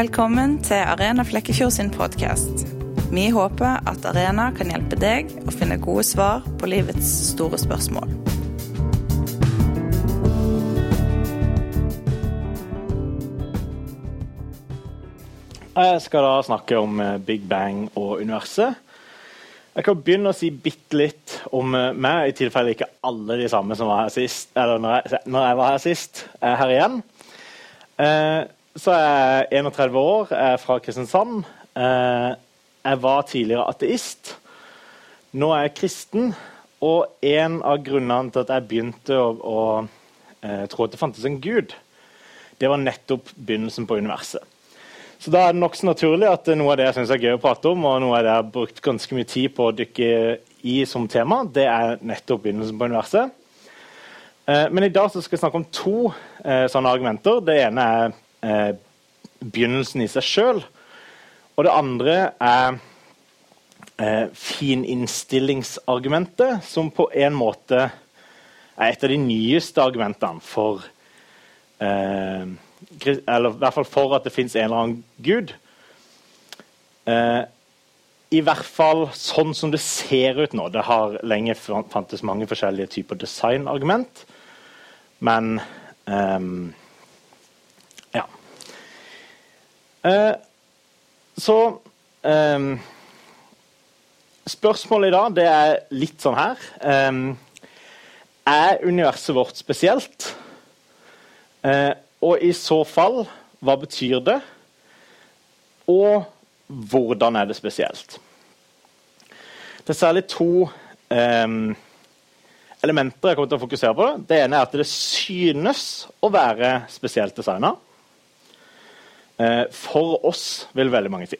Velkommen til Arena Flekkefjord sin podkast. Vi håper at Arena kan hjelpe deg å finne gode svar på livets store spørsmål. Jeg skal da snakke om eh, Big Bang og universet. Jeg kan begynne å si bitte litt om eh, meg, i tilfelle ikke alle de samme som var her sist, eller når jeg, når jeg var her sist, er her igjen. Eh, så er jeg 31 år, er fra Kristiansand. Eh, jeg var tidligere ateist. Nå er jeg kristen. Og en av grunnene til at jeg begynte å, å eh, tro at det fantes en gud, det var nettopp begynnelsen på universet. Så da er det nokså naturlig at noe av det jeg synes er gøy å prate om, og noe av det jeg har brukt ganske mye tid på å dykke i som tema, det er nettopp begynnelsen på universet. Eh, men i dag skal jeg snakke om to sånne argumenter. Det ene er eh, begynnelsen i seg sjøl. Og det andre er eh, fininnstillingsargumentet, som på en måte er et av de nyeste argumentene for eh, eller i hvert fall for at det fins en eller annen gud. Eh, I hvert fall sånn som det ser ut nå. Det har lenge fantes mange forskjellige typer designargument, men eh, Ja. Eh, så ehm, Spørsmålet i dag det er litt sånn her ehm, Er universet vårt spesielt? Eh, og i så fall, hva betyr det? Og hvordan er det spesielt? Det er særlig to eh, elementer jeg kommer til å fokusere på. Det ene er at det synes å være spesielt designa. Eh, for oss, vil veldig mange si.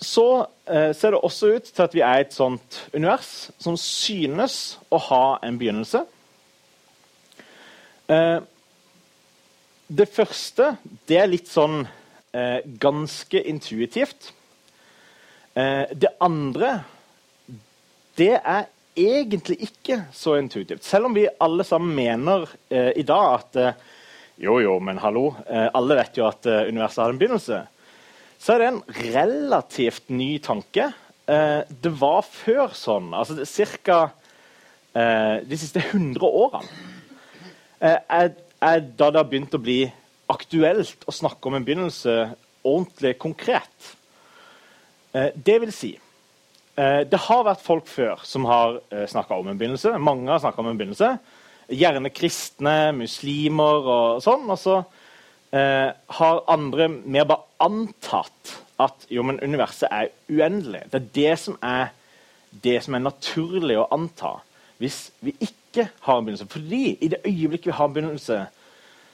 Så eh, ser det også ut til at vi er et sånt univers som synes å ha en begynnelse. Eh, det første det er litt sånn ganske intuitivt. Det andre det er egentlig ikke så intuitivt. Selv om vi alle sammen mener i dag at jo, jo, men hallo, eh, alle vet jo at eh, universet har en begynnelse. Så er det en relativt ny tanke. det var før sånn, altså ca. de siste 100 årene. er er da det har begynt å bli aktuelt å snakke om en begynnelse ordentlig konkret. Eh, det vil si eh, Det har vært folk før som har eh, snakka om en begynnelse. Mange har snakka om en begynnelse. Gjerne kristne, muslimer og sånn. Og så eh, har andre mer bare antatt at jo, men universet er uendelig. Det er det som er det som er naturlig å anta hvis vi ikke har en begynnelse. Fordi i det øyeblikket vi har en begynnelse,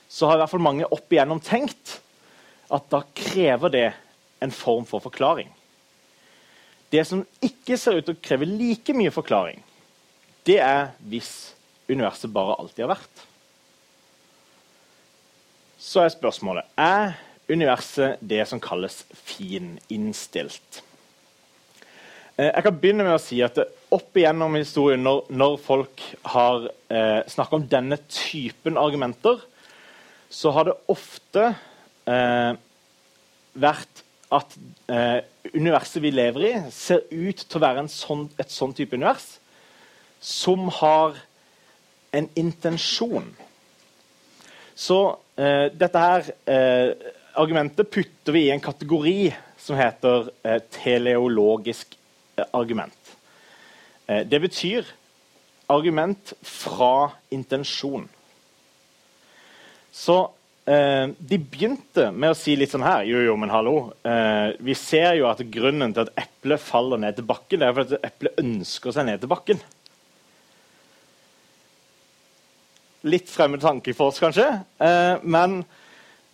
så har i hvert fall mange opp igjennom tenkt at da krever det en form for forklaring. Det som ikke ser ut til å kreve like mye forklaring, det er hvis universet bare alltid har vært. Så er spørsmålet er universet det som kalles fininnstilt. Eh, jeg kan begynne med å si at Opp igjennom historien, når, når folk har eh, snakka om denne typen argumenter, så har det ofte eh, vært at eh, universet vi lever i, ser ut til å være sånn, et sånn type univers som har en intensjon. Så eh, dette her eh, argumentet putter vi i en kategori som heter teleologisk argument. Eh, det betyr argument fra intensjon. Så eh, de begynte med å si litt sånn her Jo, jo, men hallo. Eh, vi ser jo at grunnen til at eplet faller ned til bakken, det er fordi eplet ønsker seg ned til bakken. Litt fremmed tanke for oss, kanskje. Eh, men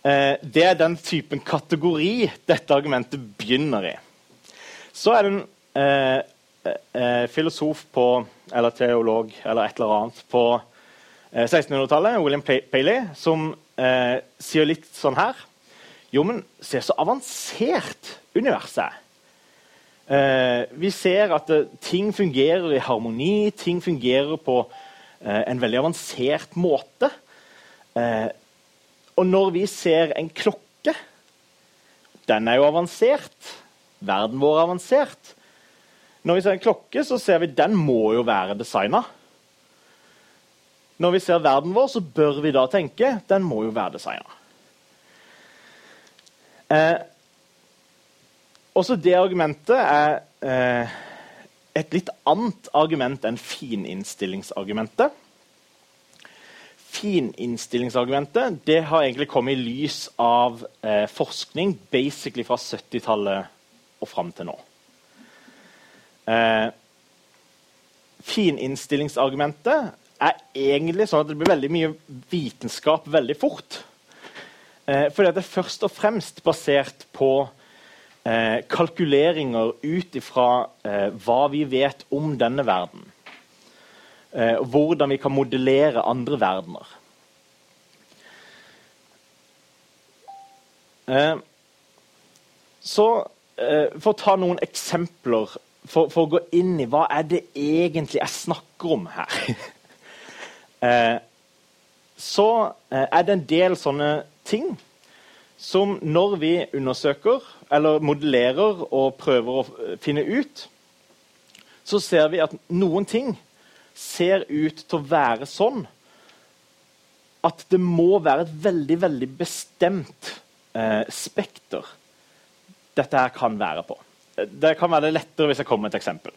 eh, det er den typen kategori dette argumentet begynner i. Så er det en Eh, eh, filosof på, eller teolog eller et eller annet på 1600-tallet, eh, William Paley, som eh, sier litt sånn her Jo, men se så avansert universet er. Vi ser at ting fungerer i harmoni, ting fungerer på en veldig avansert måte. og når vi ser en klokke, den er jo avansert. Verden vår er avansert. Når vi ser en klokke, så ser vi den må jo være designa. Når vi ser verden vår, så bør vi da tenke den må jo være designa. Eh, også det argumentet er eh, et litt annet argument enn fininnstillingsargumentet. Fininnstillingsargumentet det har egentlig kommet i lys av eh, forskning basically fra 70-tallet og fram til nå. Eh, fininnstillingsargumentet er egentlig sånn at det blir veldig mye vitenskap veldig fort. Eh, fordi det er først og fremst basert på eh, kalkuleringer ut ifra eh, hva vi vet om denne verden. Eh, hvordan vi kan modellere andre verdener. Eh, så eh, for å ta noen eksempler, for, for, å gå inn i hva er det egentlig jeg snakker om her eh, Så er det en del sånne ting som når vi undersøker eller modellerer og prøver å finne ut, så ser vi at noen ting ser ut til å være sånn at det må være et veldig, veldig bestemt eh, spekter dette her kan være på. Det kan være det lettere hvis jeg kommer med et eksempel.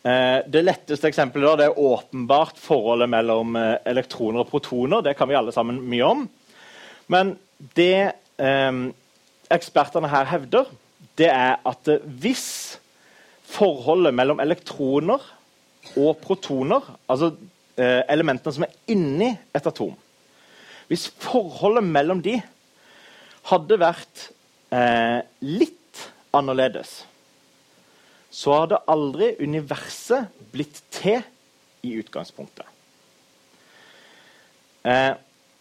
Eh, det letteste eksempelet da, det er åpenbart forholdet mellom eh, elektroner og protoner. Det kan vi alle sammen mye om. Men det eh, ekspertene her hevder, det er at hvis forholdet mellom elektroner og protoner, altså eh, elementene som er inni et atom Hvis forholdet mellom de hadde vært eh, litt annerledes, så hadde aldri universet blitt til i utgangspunktet. Eh,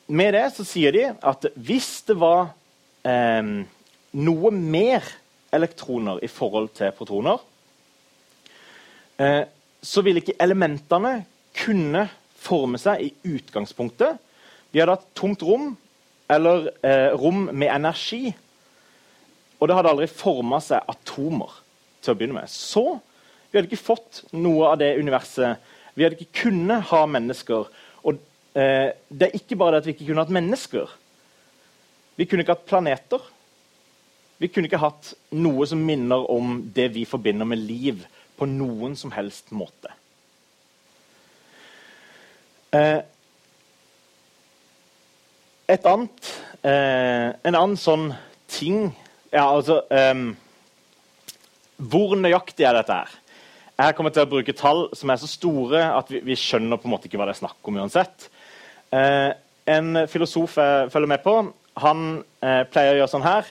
med det så sier de at hvis det var eh, noe mer elektroner i forhold til protoner, eh, så ville ikke elementene kunne forme seg i utgangspunktet. Vi hadde hatt tomt rom eller eh, rom med energi. Og det hadde aldri forma seg atomer til å begynne med. Så vi hadde ikke fått noe av det universet. Vi hadde ikke kunnet ha mennesker. Eh, det er ikke bare det at vi ikke kunne hatt mennesker. Vi kunne ikke hatt planeter. Vi kunne ikke hatt noe som minner om det vi forbinder med liv, på noen som helst måte. Eh, et annet eh, En annen sånn ting Ja, altså um, Hvor nøyaktig er dette her? Jeg kommer til å bruke tall som er så store at vi, vi skjønner på en måte ikke hva det er snakk om uansett. Eh, en filosof jeg følger med på, han eh, pleier å gjøre sånn her.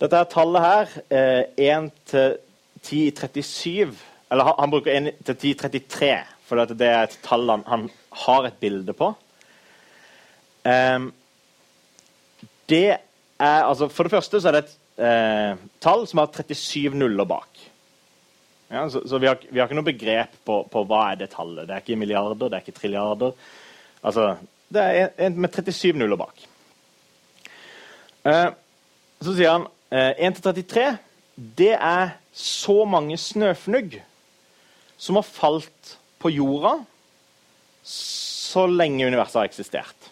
Dette er tallet her, eh, 1 til 10 i 37 Eller han, bruker 1 til 10 i 33, for det er et tall han, han har et bilde på. Det er altså For det første så er det et eh, tall som har 37 nuller bak. Ja, så, så vi, har, vi, har, ikke noe begrep på, på, hva er det tallet. Det er ikke milliarder, det er ikke trilliarder. Altså, det er en med 37 nuller bak. Eh, så sier han eh, 1 til 33 det er så mange snøfnugg som har falt på jorda så lenge universet har eksistert.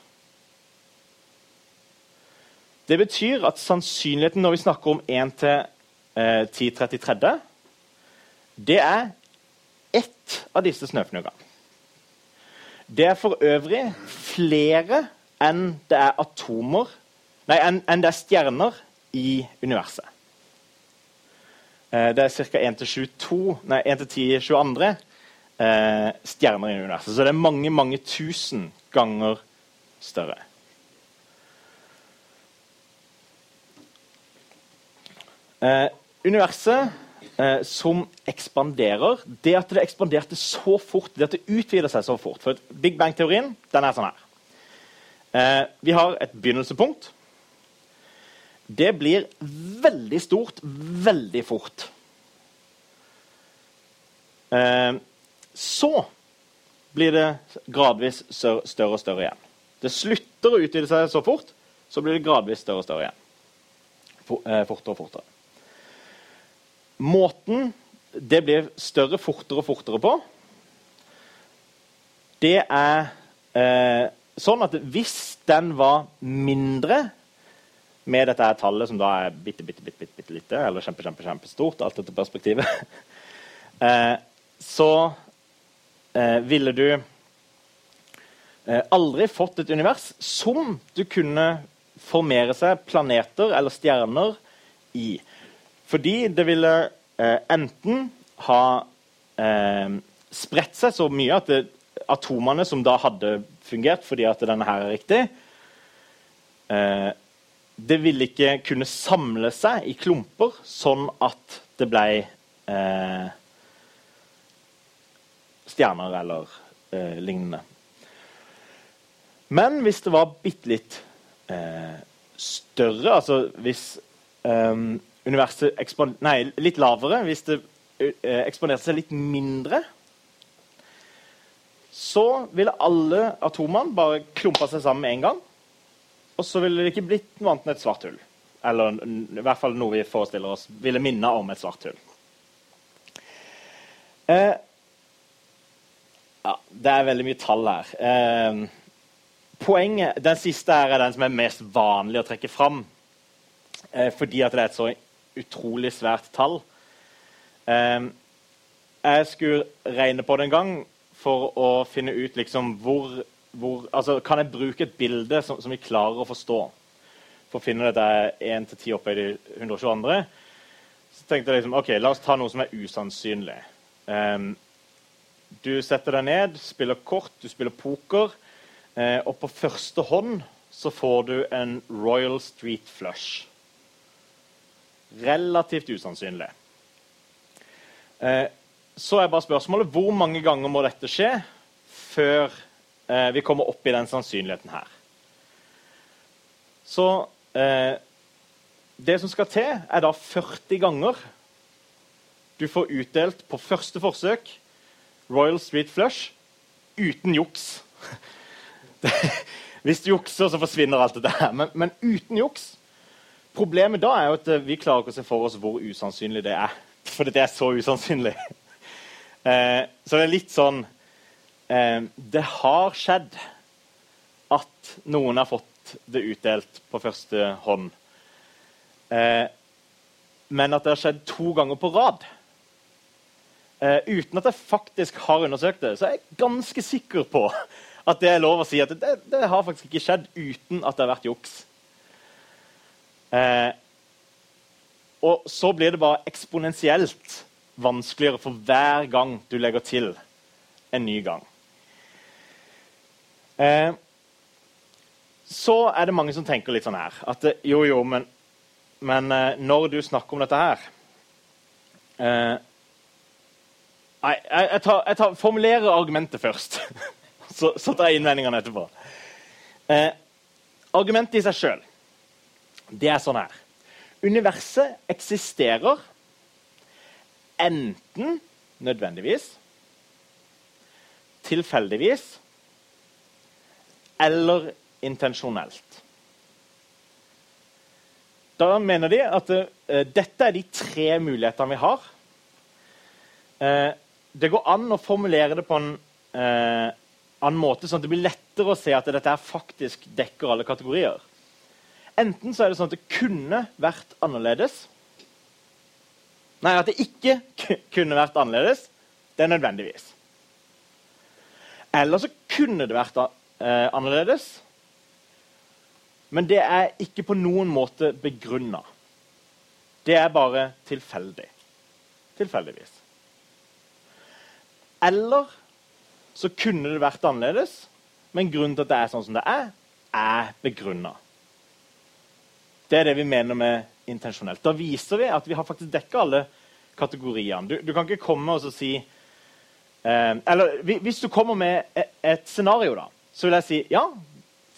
Det betyr at sannsynligheten når vi snakker om 1 til eh, 1033, det er ett av disse snøfnuggene. Det er for øvrig flere enn det er atomer Nei, enn en det er stjerner i universet. Eh, det er ca. 1 til 22 Nei, 1 til 10 22 eh, stjerner i universet. Så det er mange, mange tusen ganger større. Eh, universet eh, som ekspanderer Det at det ekspanderte så fort, det at det utvider seg så fort For Big Bang-teorien den er sånn her. Eh, vi har et begynnelsepunkt. Det blir veldig stort veldig fort. Eh, så blir det gradvis større og større igjen. Det slutter å utvide seg så fort, så blir det gradvis større og større igjen. fortere og fortere. Måten det blir større fortere og fortere på, det er eh, sånn at hvis den var mindre med dette her tallet, som da er bitte, bitte, bitte, bitte, bitte lite, eller kjempe, kjempe, kjempestort, alt etter perspektivet, eh, så eh, ville du eh, aldri fått et univers som du kunne formere seg planeter eller stjerner i. Fordi det ville eh, enten ha eh, spredt seg så mye at det, atomene som da hadde fungert fordi at denne her er riktig eh, Det ville ikke kunne samle seg i klumper sånn at det ble eh, stjerner eller eh, lignende. Men hvis det var bitte litt eh, større, altså hvis eh, universet. Nei, litt lavere. Hvis det eh, eksponerte seg litt mindre, så ville alle atomene bare klumpa seg sammen med en gang. Og så ville det ikke blitt noe annet enn et svart hull. Eller i hvert fall noe vi forestiller oss ville minne om et svart hull. Eh, ja, det er veldig mye tall her. Eh, poenget, Den siste er den som er mest vanlig å trekke fram. Eh, fordi at det er et så utrolig svært tall. Eh, jeg skulle regne på det en gang for å finne ut liksom hvor, hvor altså, Kan jeg bruke et bilde som, som vi klarer å forstå? For å finne dette 1 til 10 oppe i 122. Så tenkte jeg liksom, ok, la oss ta noe som er usannsynlig. Um, du setter deg ned, spiller kort, du spiller poker. Eh, og på første hånd så får du en Royal Street Flush relativt usannsynlig. Eh, så er bare spørsmålet hvor mange ganger må dette skje før eh, vi kommer opp i den sannsynligheten her. Så eh, det som skal til, er da 40 ganger du får utdelt på første forsøk Royal Street Flush uten juks. Hvis du jukser, så forsvinner alt dette her. Men, men uten juks Problemet da er jo at eh, vi klarer ikke å se for oss hvor usannsynlig det er. For det er så usannsynlig. eh, så det er litt sånn eh, Det har skjedd at noen har fått det utdelt på første hånd. Eh, men at det har skjedd to ganger på rad. Eh, uten at jeg faktisk har undersøkt det, så er jeg ganske sikker på at det er lov å si at det, det har faktisk ikke skjedd uten at det har vært juks. Eh, og så blir det bare eksponentielt vanskeligere for hver gang du legger til en ny gang. Eh, så er det mange som tenker litt sånn her at jo, jo, men, men eh, når du snakker om dette her eh, Nei, jeg, jeg, tar, jeg tar, formulerer argumentet først. så, så, tar jeg innvendingene etterpå. Eh, argumentet i seg sjøl det er sånn her Universet eksisterer enten nødvendigvis, tilfeldigvis eller intensjonelt. Da mener de at uh, dette er de tre mulighetene vi har. Uh, det går an å formulere det på en uh, annen måte, sånn at det blir lettere å se at dette faktisk dekker alle kategorier. Enten så er det sånn at det kunne vært annerledes. Nei, at det ikke kunne vært annerledes. Det er nødvendigvis. Eller så kunne det vært eh, annerledes. Men det er ikke på noen måte begrunna. Det er bare tilfeldig. Tilfeldigvis. Eller så kunne det vært annerledes, men grunnen til at det er sånn som det er, er begrunna. Det er det vi mener med intensjonelt. Da viser vi at vi har faktisk dekka alle kategoriene. Du, du, kan ikke komme og si eh, Eller hvis du kommer med et, et, scenario, da, så vil jeg si ja,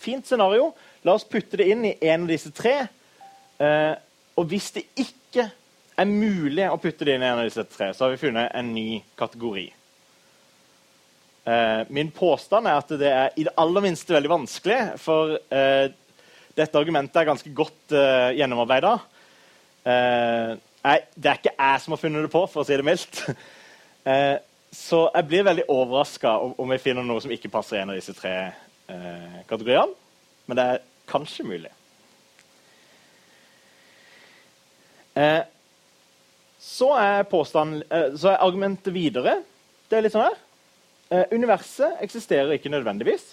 fint scenario. La oss putte det inn i en av disse tre. Eh, og hvis det ikke er mulig å putte det inn i en av disse tre, så har vi funnet en ny kategori. Eh, min påstand er at det er i det aller minste veldig vanskelig. For eh, dette argumentet er ganske godt uh, gjennomarbeida. Uh, nei, det er ikke jeg som har funnet det på, for å si det mildt. Uh, så jeg blir veldig overraska om, om jeg finner noe som ikke passer i en av disse tre uh, kategoriene. Men det er kanskje mulig. Eh, så er, påstand, eh, så er argumentet videre. Det er litt sånn her. Eh, universet eksisterer ikke nødvendigvis.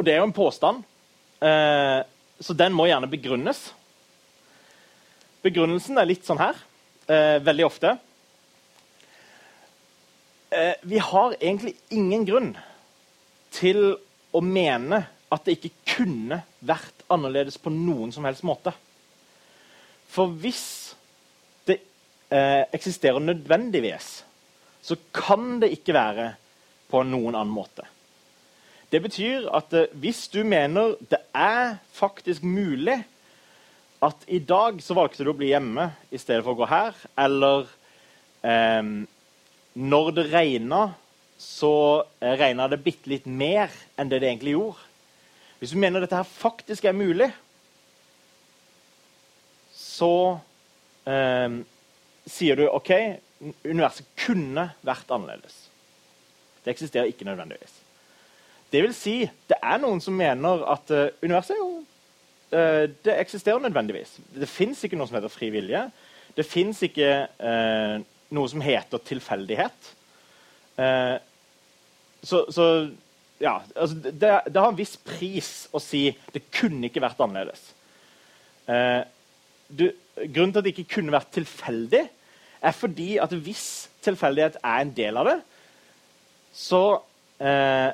Og det er jo en påstand, eh, så den må gjerne begrunnes. Begrunnelsen er litt sånn her, eh, veldig ofte. Eh, vi har egentlig ingen grunn til å mene at det ikke kunne vært annerledes på noen som helst måte. For hvis det eh, eksisterer nødvendigvis, så kan det ikke være på noen annen måte. Det betyr at eh, hvis du mener det er faktisk mulig at i dag så valgte du å bli hjemme i stedet for å gå her, eller eh, når det regna, så eh, regna det bitte litt mer enn det det egentlig gjorde. Hvis du mener dette her faktisk er mulig, så eh, sier du OK, universet kunne vært annerledes. Det eksisterer ikke nødvendigvis. Det vil si, det er noen som mener at uh, universet jo uh, Det eksisterer nødvendigvis. Det fins ikke noe som heter fri vilje. Det fins ikke uh, noe som heter tilfeldighet. så, så ja, altså det, det, har en viss pris å si det kunne ikke vært annerledes. Du, grunnen til at det ikke kunne vært tilfeldig, er fordi at hvis tilfeldighet er en del av det, så eh,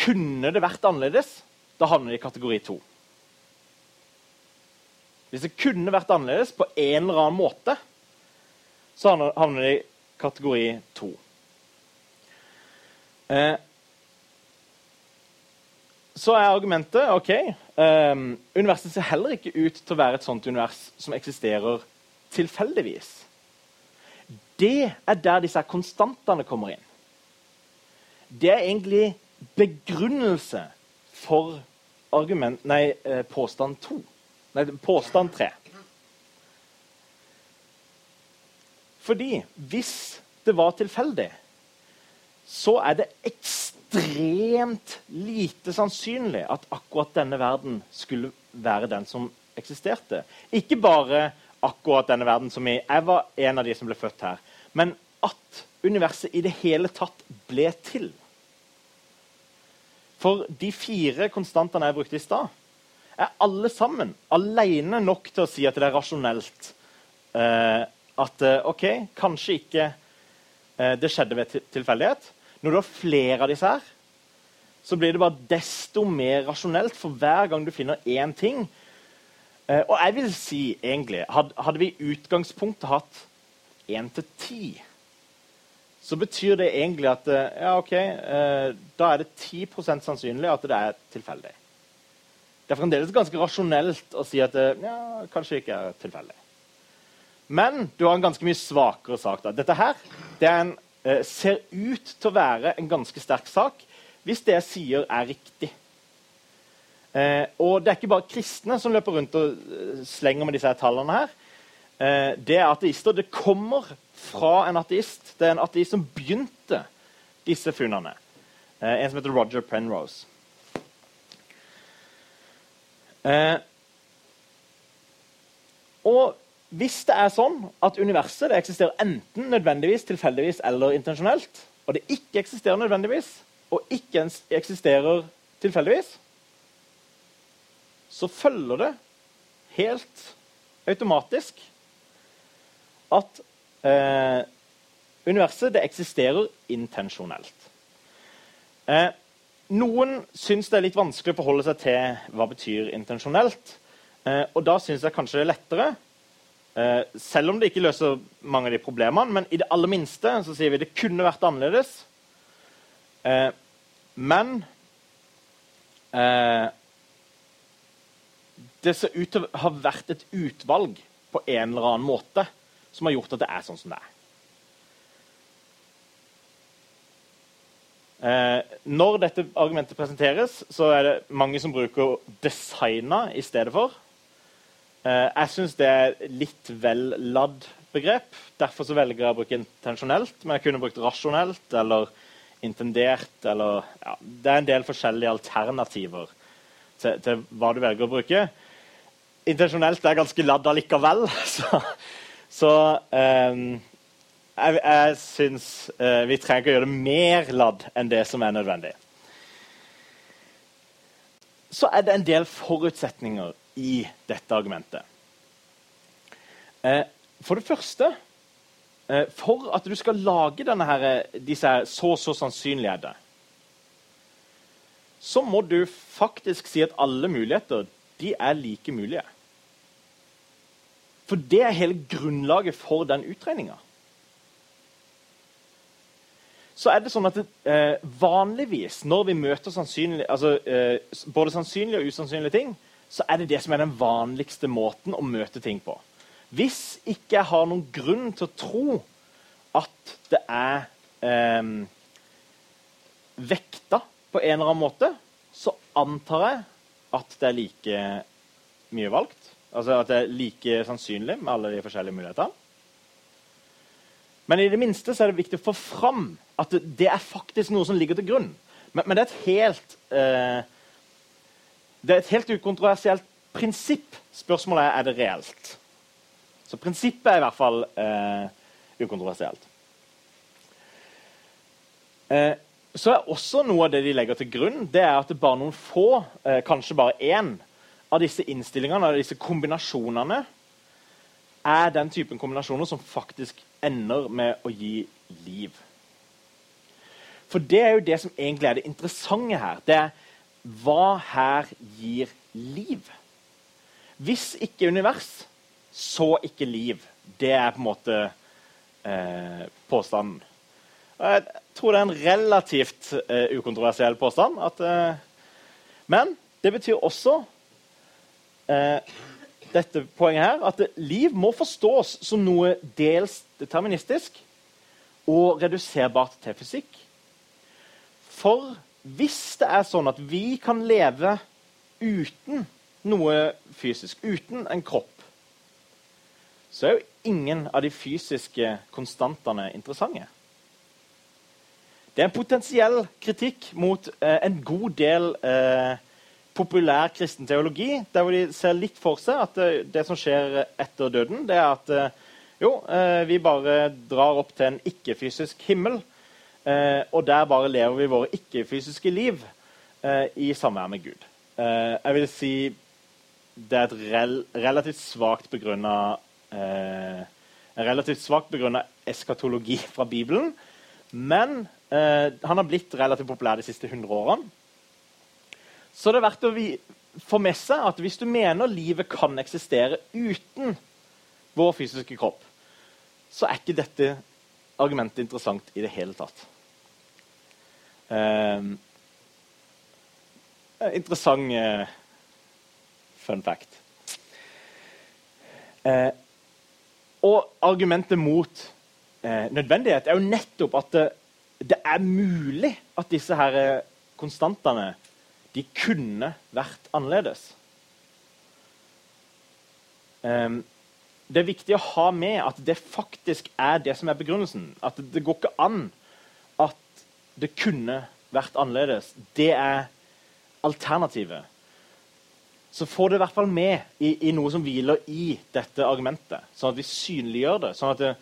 kunne det vært annerledes. Da havner det i kategori to. Hvis det kunne vært annerledes på en eller annen måte, så havner det i kategori to. Eh, så er argumentet ok, um, universet ser heller ikke ut til å være et sånt univers som eksisterer tilfeldigvis. Det er der disse konstantene kommer inn. Det er egentlig begrunnelse for argument, nei, eh, påstand to. Nei, påstand tre. Fordi hvis det var tilfeldig, så er det ekstremt lite sannsynlig at akkurat denne verden skulle være den som eksisterte. Ikke bare akkurat denne verden som jeg, jeg var en av de som ble født her. Men at universet i det hele tatt ble til. For de fire konstantene jeg brukte i stad, er alle sammen alene nok til å si at det er rasjonelt. Eh, at eh, OK, kanskje ikke eh, det skjedde ved tilfeldighet. Når du har flere av disse her, så blir det bare desto mer rasjonelt for hver gang du finner én ting Eh, og jeg vil si, egentlig, Hadde, Hadde vi i utgangspunktet hatt én til 10, så betyr det egentlig at uh, ja, ok, uh, da er det 10% sannsynlig at det er tilfeldig. Det er fremdeles ganske rasjonelt å si at det ja, kanskje ikke er tilfeldig. Men du har en ganske mye svakere sak. da. Dette her det en, ser ut til å være en ganske sterk sak hvis det jeg sier, er riktig. Eh, og det er ikke bare kristne som løper rundt og eh, slenger med disse her tallene. her. Eh, det er ateister. Det kommer fra en ateist. Det er en ateist som begynte disse funnene. Eh, en som heter Roger Penrose. Eh, og hvis det er sånn at universet det eksisterer enten nødvendigvis, tilfeldigvis eller intensjonelt, og det ikke eksisterer nødvendigvis, og ikke eksisterer tilfeldigvis, så følger det helt automatisk at eh, universet eksisterer intensjonelt. Eh, noen syns det er litt vanskelig å forholde seg til hva betyr intensjonelt. Eh, og da syns jeg kanskje det er lettere, eh, selv om det ikke løser mange av de problemene, men i det aller minste så sier vi det kunne vært annerledes. Eh, men eh, det ser ut til å ha vært et utvalg på en eller annen måte som har gjort at det er sånn som det er. Eh, når dette argumentet presenteres, så er det mange som bruker 'designa' i stedet for. Eh, jeg syns det er litt vel ladd begrep. Derfor så velger jeg å bruke intensjonelt, men jeg kunne brukt rasjonelt eller intendert eller ja, Det er en del forskjellige alternativer til, til hva du velger å bruke. Intensjonelt er ganske ladd allikevel, så, så eh, jeg, jeg syns eh, vi trenger å gjøre det mer ladd enn det som er nødvendig. Så er det en del forutsetninger i dette argumentet. Eh, for det første uh, For at du skal lage her, disse så så sannsynligheter, så må du faktisk si at alle muligheter de er like mulige. For det er hele grunnlaget for den utregninga. Så er det sånn at eh, Vanligvis når vi møter sannsynlig, altså, eh, både sannsynlige og usannsynlige ting, så er det det som er den vanligste måten å møte ting på. Hvis ikke jeg har noen grunn til å tro at det er eh, vekta på en eller annen måte, så antar jeg at det er like mye valgt. Altså at det er like sannsynlig med alle de forskjellige mulighetene. Men i det minste så er det viktig å få fram at det er faktisk noe som ligger til grunn. Men, men det er et helt eh, Det er et helt ukontroversielt prinsipp. Spørsmålet er er det reelt. Så prinsippet er i hvert fall eh, ukontroversielt. Eh, så er også noe av det de legger til grunn, det er at det bare noen få, eh, kanskje bare én, av disse innstillingene av disse kombinasjonene er den typen kombinasjoner som faktisk ender med å gi liv. For det er jo det som egentlig er det interessante her. Det er hva her gir liv? Hvis ikke univers, så ikke liv. Det er på en måte eh, påstanden. Jeg tror det er en relativt eh, ukontroversiell påstand. At, eh, men det betyr også dette poenget her, at liv må forstås som noe dels deterministisk og reduserbart til fysikk. For hvis det er sånn at vi kan leve uten noe fysisk, uten en kropp, så er jo ingen av de fysiske konstantene interessante. Det er en potensiell kritikk mot eh, en god del eh, populær kristen teologi, der hvor de ser litt for seg at det, eh, som skjer etter døden, det er at eh, jo, eh, vi bare drar opp til en ikke-fysisk himmel, og der bare lever vi våre ikke-fysiske liv i samvær med Gud. jeg vil si det er et rel relativt svakt begrunna en relativt svakt begrunna eskatologi fra Bibelen. Men han har blitt relativt populær de siste 100 årene. Så det er verdt å få med seg at hvis du mener livet kan eksistere uten vår fysiske kropp, så er ikke dette argumentet interessant i det hele tatt. Eh, interessant eh, fun fact. Eh, og argumentet mot eh, nødvendighet er jo nettopp at det, det er mulig at disse her eh, konstantene de kunne vært annerledes. Um, det er viktig å ha med at det faktisk er det som er begrunnelsen. At det, går ikke an at det kunne vært annerledes. Det er alternativet. Så få det i hvert fall med i, i, noe som hviler i dette argumentet, sånn at vi synliggjør det. sånn at det,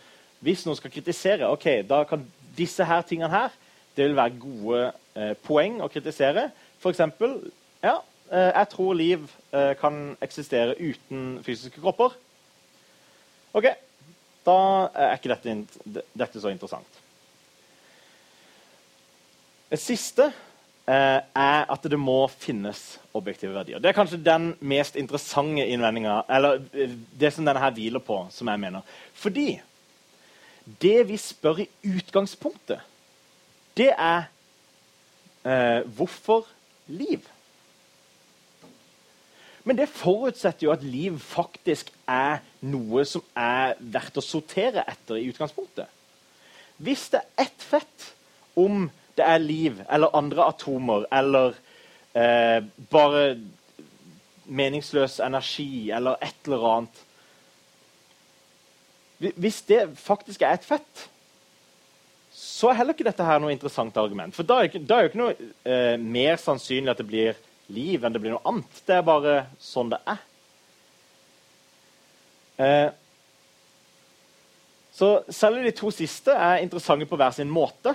Hvis noen skal kritisere, ok, da kan disse her tingene her det vil være gode eh, poeng å kritisere. F.eks. Ja, eh, jeg tror liv eh, kan eksistere uten fysiske kropper. OK, da er ikke dette, dette så interessant. Det siste eh, er at det må finnes objektive verdier. Det er kanskje den mest interessante innvendinga, eller det som denne her hviler på, som jeg mener. Fordi det vi spør i utgangspunktet, det er eh, hvorfor liv? Men det forutsetter jo at liv faktisk er noe som er verdt å sortere etter i utgangspunktet. Hvis det er ett fett om det er liv eller andre atomer eller eh, bare meningsløs energi eller et eller annet Hvis det faktisk er et fett, så er heller ikke dette her noe interessant argument. For da er, er jo ikke noe eh, mer sannsynlig at det blir liv enn det blir noe annet. Det er bare sånn det er. Eh, så selv de to siste er interessante på hver sin måte.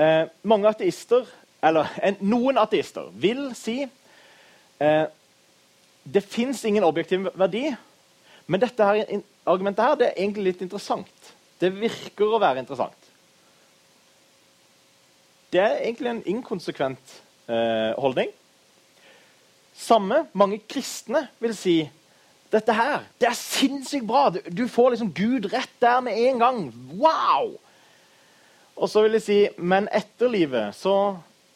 Eh, mange ateister, eller en, noen ateister, vil si eh, det fins ingen objektiv verdi, men dette her, argumentet her, det er egentlig litt interessant. Det virker å være interessant. Det er egentlig en inkonsekvent eh, holdning. Samme mange kristne vil si dette her, det er sinnssykt bra. Du, får liksom Gud rett der med en gang. Wow! Og så vil jeg si, men etter livet så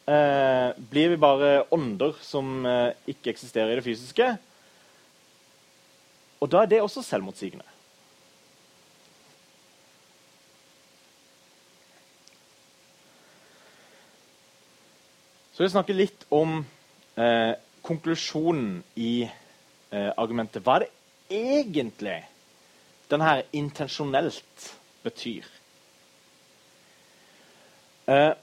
eh, blir vi bare ånder som eh, ikke eksisterer i det fysiske. Og da er det også selvmotsigende. Så vil jeg snakke litt om eh, konklusjonen i eh, argumentet. Hva er det egentlig denne intensjonelt betyr? Eh,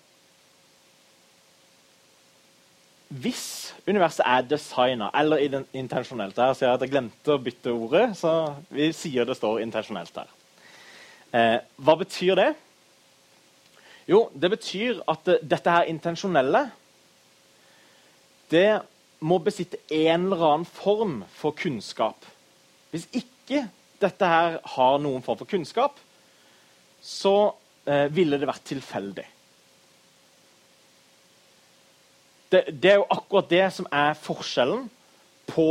hvis universet er designa eller intensjonelt Her ser jeg at jeg glemte å bytte ordet, så vi sier det står intensjonelt her. Eh, hva betyr det? Jo, det betyr at dette her intensjonelle det må besitte en eller annen form for kunnskap. Hvis ikke dette her har noen form for kunnskap, så eh, ville det vært tilfeldig. det, det, er jo akkurat det som er forskjellen på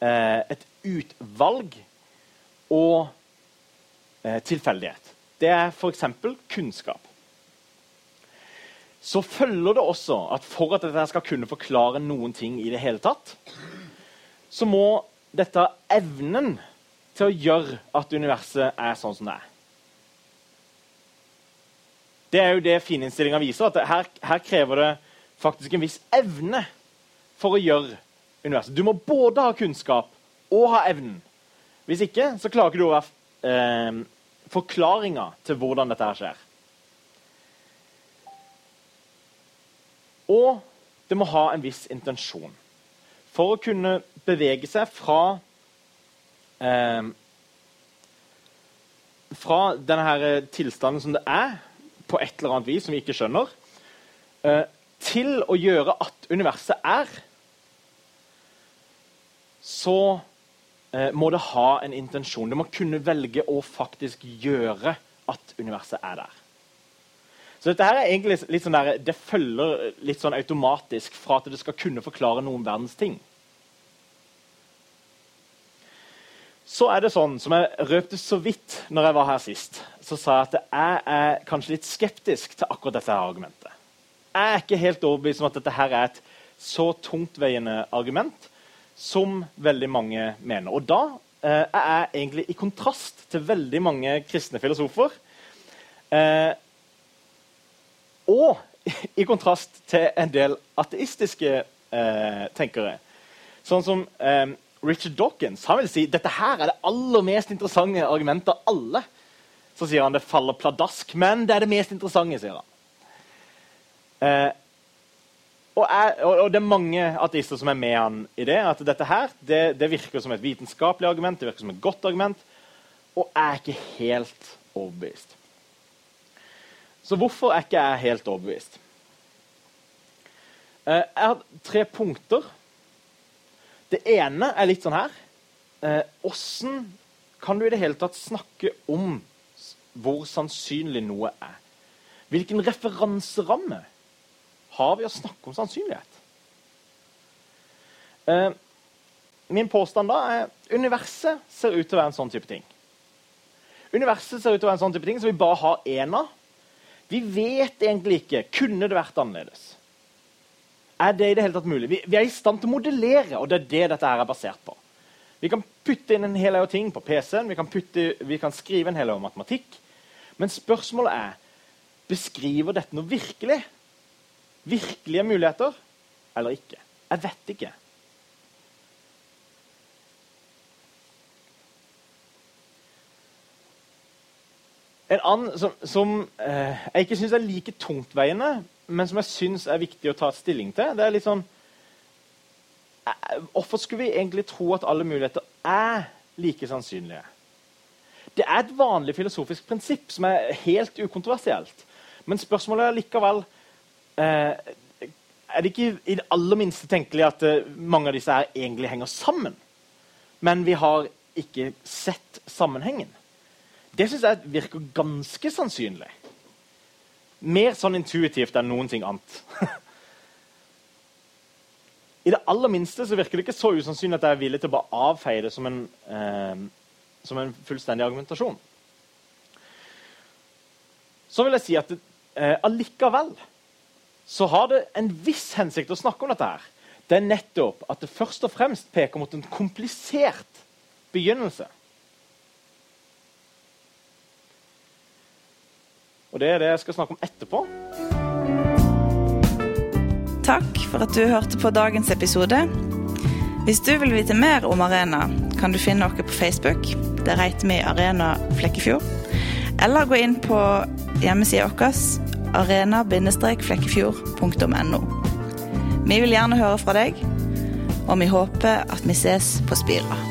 eh, et utvalg og eh, tilfeldighet. Det er f.eks. kunnskap. Så følger det også at for at dette skal kunne forklare noen ting i det hele tatt, så må dette evnen til å gjøre at universet er sånn som det er. Det er jo det fininnstillinga viser. at her, her krever det faktisk en viss evne for å gjøre universet. Du må både ha kunnskap og ha evnen. Hvis ikke så klarer ikke du å være eh, forklaringa til hvordan dette her skjer. Og det må ha en viss intensjon. For å kunne bevege seg fra eh, Fra denne tilstanden som det er, på et eller annet vis som vi ikke skjønner, eh, til å gjøre at universet er, så eh, må det ha en intensjon. Det må kunne velge å faktisk gjøre at universet er der. Så dette her er egentlig litt sånn der, Det følger litt sånn automatisk fra at det skal kunne forklare noen verdens ting. Så er det sånn, som jeg røpte så vidt når jeg var her sist, så sa jeg at jeg er kanskje litt skeptisk til akkurat dette argumentet. Jeg er ikke helt overbevist om at dette her er et så tungtveiende argument som veldig mange mener. Og da eh, er jeg egentlig i kontrast til veldig mange kristne filosofer. Eh, og i kontrast til en del ateistiske eh, tenkere. Sånn som eh, Richard Dawkins. Han vil si dette her er det aller mest interessante argumentet av alle. Så sier han det faller pladask, men det er det mest interessante. sier han. Eh, og, er, og, det er mange ateister som er med han i det. At dette her, det, det, virker som et vitenskapelig argument, det virker som et godt argument. Og er ikke helt overbevist. Så hvorfor er ikke jeg helt overbevist? Eh, jeg har tre punkter. Det ene er litt sånn her. Åssen eh, kan du i det hele tatt snakke om hvor sannsynlig noe er? Hvilken referanseramme har vi å snakke om sannsynlighet? Eh, min påstand da er universet ser ut til å være en sånn type ting. Universet ser ut til å være en sånn type ting som vi bare har én av. Vi vet egentlig ikke kunne det vært annerledes. Er det i det hele tatt mulig? Vi, vi, er i stand til å modellere, og det er det dette her er basert på. Vi kan putte inn en hel haug ting på PC-en, vi, vi, kan skrive en hel haug matematikk. Men spørsmålet er beskriver dette noe virkelig virkelige muligheter eller ikke? Jeg vet ikke. En annen som, som eh, jeg ikke syns er like tungtveiende, men som jeg syns er viktig å ta stilling til, det er litt sånn eh, Hvorfor skulle vi egentlig tro at alle muligheter er like sannsynlige? Det er et vanlig filosofisk prinsipp som er helt ukontroversielt. Men spørsmålet er likevel eh, Er det ikke i det aller minste tenkelig at eh, mange av disse her egentlig henger sammen? Men vi har ikke sett sammenhengen. Det syns jeg virker ganske sannsynlig. Mer sånn intuitivt enn noen ting annet. I det aller minste så virker det ikke så usannsynlig at jeg er villig til å bare avfeie det som en, eh, som en fullstendig argumentasjon. Så vil jeg si at det, eh, allikevel så har det en viss hensikt å snakke om dette. her. Det er nettopp at det først og fremst peker mot en komplisert begynnelse. Og det er det jeg skal snakke om etterpå. Takk for at du hørte på dagens episode. Hvis du vil vite mer om Arena, kan du finne oss på Facebook. Der heter vi Arena Flekkefjord. Eller gå inn på hjemmesida vår arena-flekkefjord.no. Vi vil gjerne høre fra deg, og vi håper at vi ses på Spira.